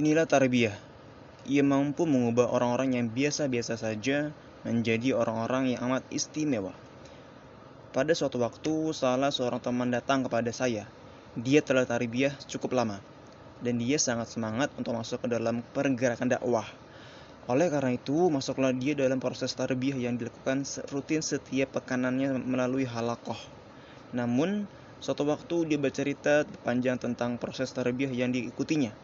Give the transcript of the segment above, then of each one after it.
Inilah tarbiyah. Ia mampu mengubah orang-orang yang biasa-biasa saja menjadi orang-orang yang amat istimewa. Pada suatu waktu, salah seorang teman datang kepada saya. Dia telah tarbiyah cukup lama, dan dia sangat semangat untuk masuk ke dalam pergerakan dakwah. Oleh karena itu, masuklah dia dalam proses tarbiyah yang dilakukan rutin setiap pekanannya melalui halakoh. Namun, suatu waktu dia bercerita panjang tentang proses tarbiyah yang diikutinya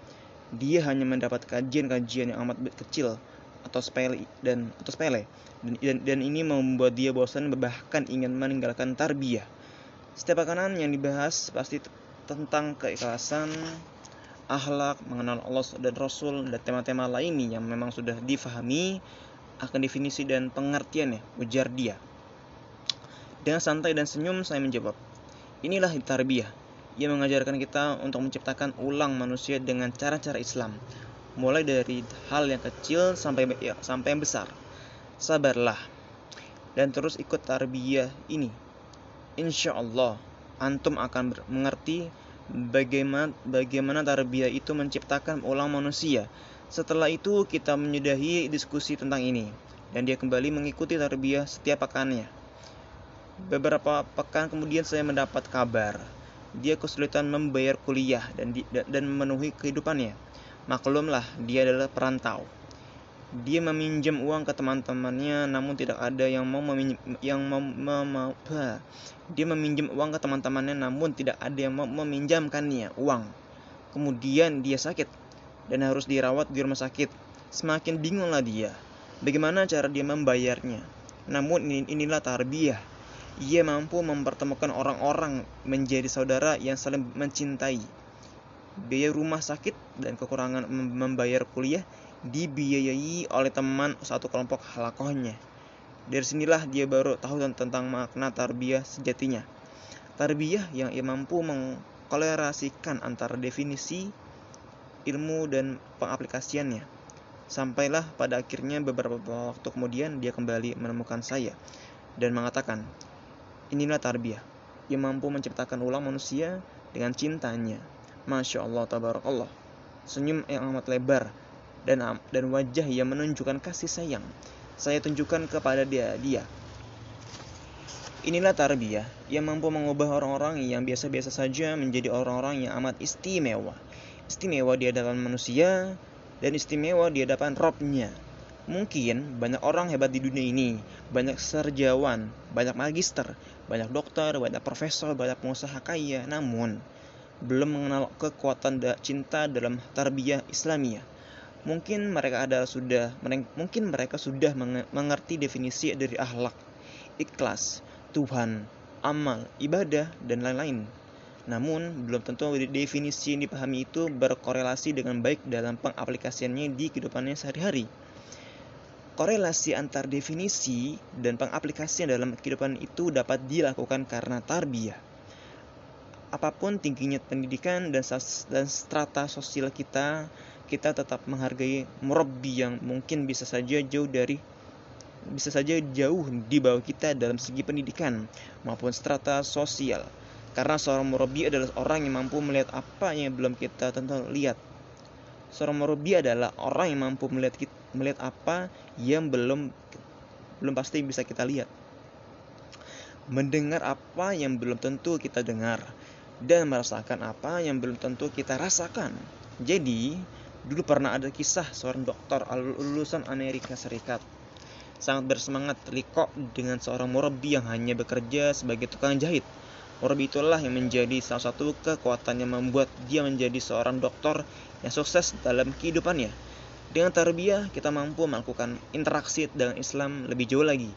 dia hanya mendapat kajian-kajian yang amat kecil atau sepele dan atau sepele dan, dan, dan ini membuat dia bosan bahkan ingin meninggalkan tarbiyah. Setiap makanan yang dibahas pasti tentang keikhlasan, akhlak, mengenal Allah dan Rasul dan tema-tema lainnya yang memang sudah difahami akan definisi dan pengertiannya, ujar dia. Dengan santai dan senyum saya menjawab, inilah tarbiyah ia mengajarkan kita untuk menciptakan ulang manusia dengan cara-cara Islam, mulai dari hal yang kecil sampai ya, sampai yang besar. Sabarlah dan terus ikut tarbiyah ini. Insya Allah, antum akan mengerti bagaimana bagaimana tarbiyah itu menciptakan ulang manusia. Setelah itu kita menyudahi diskusi tentang ini dan dia kembali mengikuti tarbiyah setiap pekannya. Beberapa pekan kemudian saya mendapat kabar dia kesulitan membayar kuliah dan di, dan memenuhi kehidupannya. Maklumlah, dia adalah perantau. Dia meminjam uang ke teman-temannya, namun tidak ada yang mau meminjam, yang mau, mau, dia meminjam uang ke teman-temannya, namun tidak ada yang mau meminjamkannya uang. Kemudian dia sakit dan harus dirawat di rumah sakit. Semakin bingunglah dia. Bagaimana cara dia membayarnya? Namun inilah tarbiyah ia mampu mempertemukan orang-orang menjadi saudara yang saling mencintai. Biaya rumah sakit dan kekurangan membayar kuliah dibiayai oleh teman satu kelompok halakohnya. Dari sinilah dia baru tahu tentang makna tarbiyah sejatinya. Tarbiyah yang ia mampu mengkolerasikan antara definisi ilmu dan pengaplikasiannya. Sampailah pada akhirnya beberapa waktu kemudian dia kembali menemukan saya dan mengatakan, Inilah tarbiyah yang mampu menciptakan ulang manusia dengan cintanya. Masya Allah, tabarakallah. Senyum yang amat lebar dan dan wajah yang menunjukkan kasih sayang. Saya tunjukkan kepada dia dia. Inilah tarbiyah yang mampu mengubah orang-orang yang biasa-biasa saja menjadi orang-orang yang amat istimewa. Istimewa di hadapan manusia dan istimewa di hadapan Robnya. Mungkin banyak orang hebat di dunia ini, banyak serjawan, banyak magister, banyak dokter, banyak profesor, banyak pengusaha kaya, namun belum mengenal kekuatan cinta dalam tarbiyah Islamiyah. Mungkin mereka adalah sudah mungkin mereka sudah mengerti definisi dari akhlak, ikhlas, Tuhan, amal, ibadah dan lain-lain. Namun, belum tentu definisi yang dipahami itu berkorelasi dengan baik dalam pengaplikasiannya di kehidupannya sehari-hari korelasi antar definisi dan pengaplikasian dalam kehidupan itu dapat dilakukan karena tarbiyah. Apa pun tingginya pendidikan dan, dan strata sosial kita, kita tetap menghargai murabbi yang mungkin bisa saja jauh dari bisa saja jauh di bawah kita dalam segi pendidikan maupun strata sosial. Karena seorang murabbi adalah orang yang mampu melihat apa yang belum kita tentu lihat. Seorang murabbi adalah orang yang mampu melihat kita melihat apa yang belum belum pasti bisa kita lihat. Mendengar apa yang belum tentu kita dengar dan merasakan apa yang belum tentu kita rasakan. Jadi, dulu pernah ada kisah seorang dokter lulusan Amerika Serikat sangat bersemangat liko dengan seorang murabi yang hanya bekerja sebagai tukang jahit. Murabi itulah yang menjadi salah satu kekuatan yang membuat dia menjadi seorang dokter yang sukses dalam kehidupannya. Dengan tarbiyah kita mampu melakukan interaksi dengan Islam lebih jauh lagi.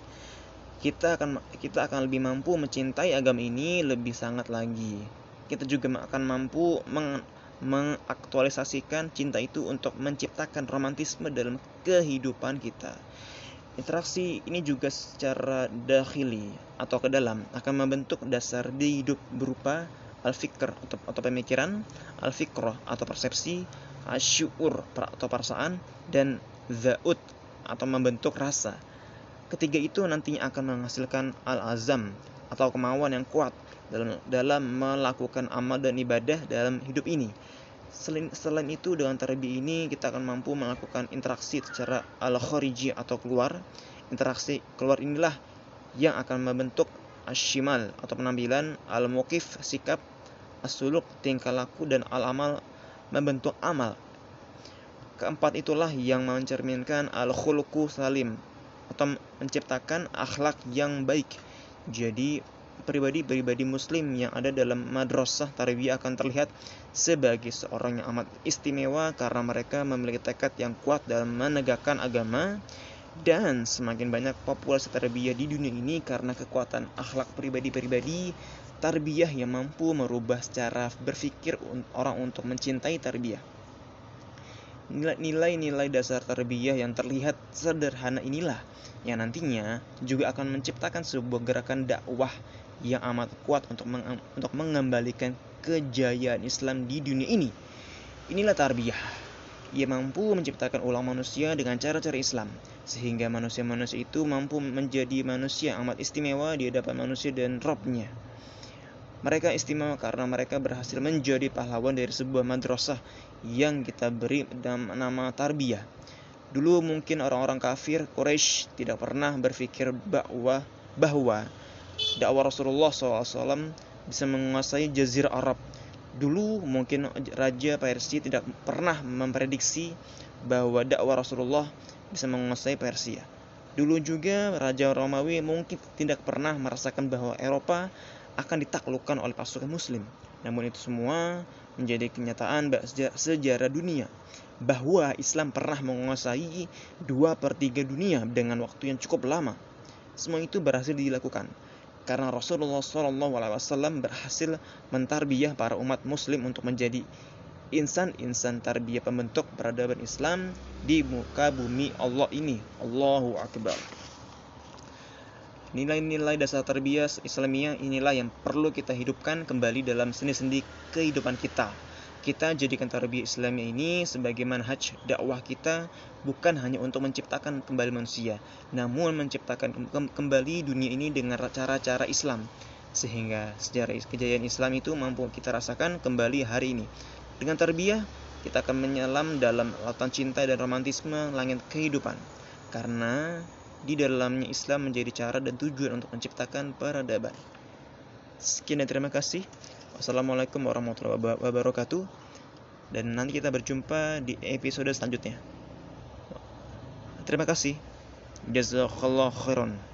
Kita akan kita akan lebih mampu mencintai agama ini lebih sangat lagi. Kita juga akan mampu meng, mengaktualisasikan cinta itu untuk menciptakan romantisme dalam kehidupan kita. Interaksi ini juga secara dakhili atau ke dalam akan membentuk dasar di hidup berupa al-fikr atau, pemikiran, al-fikrah atau persepsi, asyur atau perasaan dan zaut atau membentuk rasa. Ketiga itu nantinya akan menghasilkan al-azam atau kemauan yang kuat dalam dalam melakukan amal dan ibadah dalam hidup ini. Selain, selain itu dengan tarbiyah ini kita akan mampu melakukan interaksi secara al-khariji atau keluar. Interaksi keluar inilah yang akan membentuk ashimal atau penampilan, al-mukif sikap, as-suluk tingkah laku dan al-amal membentuk amal. Keempat itulah yang mencerminkan al-khuluqu salim atau menciptakan akhlak yang baik. Jadi pribadi-pribadi muslim yang ada dalam madrasah tarbiyah akan terlihat sebagai seorang yang amat istimewa karena mereka memiliki tekad yang kuat dalam menegakkan agama dan semakin banyak populasi tarbiyah di dunia ini karena kekuatan akhlak pribadi-pribadi tarbiyah yang mampu merubah secara berpikir orang untuk mencintai tarbiyah. Nilai-nilai dasar tarbiyah yang terlihat sederhana inilah yang nantinya juga akan menciptakan sebuah gerakan dakwah yang amat kuat untuk meng untuk mengembalikan kejayaan Islam di dunia ini. Inilah tarbiyah. Ia mampu menciptakan ulang manusia dengan cara-cara Islam, sehingga manusia-manusia itu mampu menjadi manusia amat istimewa di hadapan manusia dan Robnya. Mereka istimewa karena mereka berhasil menjadi pahlawan dari sebuah madrasah yang kita beri nama tarbiyah. Dulu mungkin orang-orang kafir Quraisy tidak pernah berpikir bahwa bahwa dakwah Rasulullah SAW bisa menguasai jazirah Arab. Dulu mungkin Raja Persia tidak pernah memprediksi bahwa dakwah Rasulullah bisa menguasai Persia. Dulu juga Raja Romawi mungkin tidak pernah merasakan bahwa Eropa akan ditaklukkan oleh pasukan Muslim. Namun itu semua menjadi kenyataan sejarah dunia bahwa Islam pernah menguasai dua per tiga dunia dengan waktu yang cukup lama. Semua itu berhasil dilakukan karena Rasulullah SAW berhasil mentarbiyah para umat muslim untuk menjadi insan-insan tarbiyah pembentuk peradaban Islam di muka bumi Allah ini. Allahu Akbar. Nilai-nilai dasar tarbiyah Islamiyah inilah yang perlu kita hidupkan kembali dalam seni-seni kehidupan kita kita jadikan tarbiyah Islamiyah ini sebagai manhaj dakwah kita bukan hanya untuk menciptakan kembali manusia, namun menciptakan kembali dunia ini dengan cara-cara Islam sehingga sejarah kejayaan Islam itu mampu kita rasakan kembali hari ini. Dengan tarbiyah, kita akan menyelam dalam lautan cinta dan romantisme langit kehidupan. Karena di dalamnya Islam menjadi cara dan tujuan untuk menciptakan peradaban. Sekian dan terima kasih. Wassalamualaikum warahmatullahi wabarakatuh. Dan nanti kita berjumpa di episode selanjutnya. Terima kasih. Jazakallah khairan.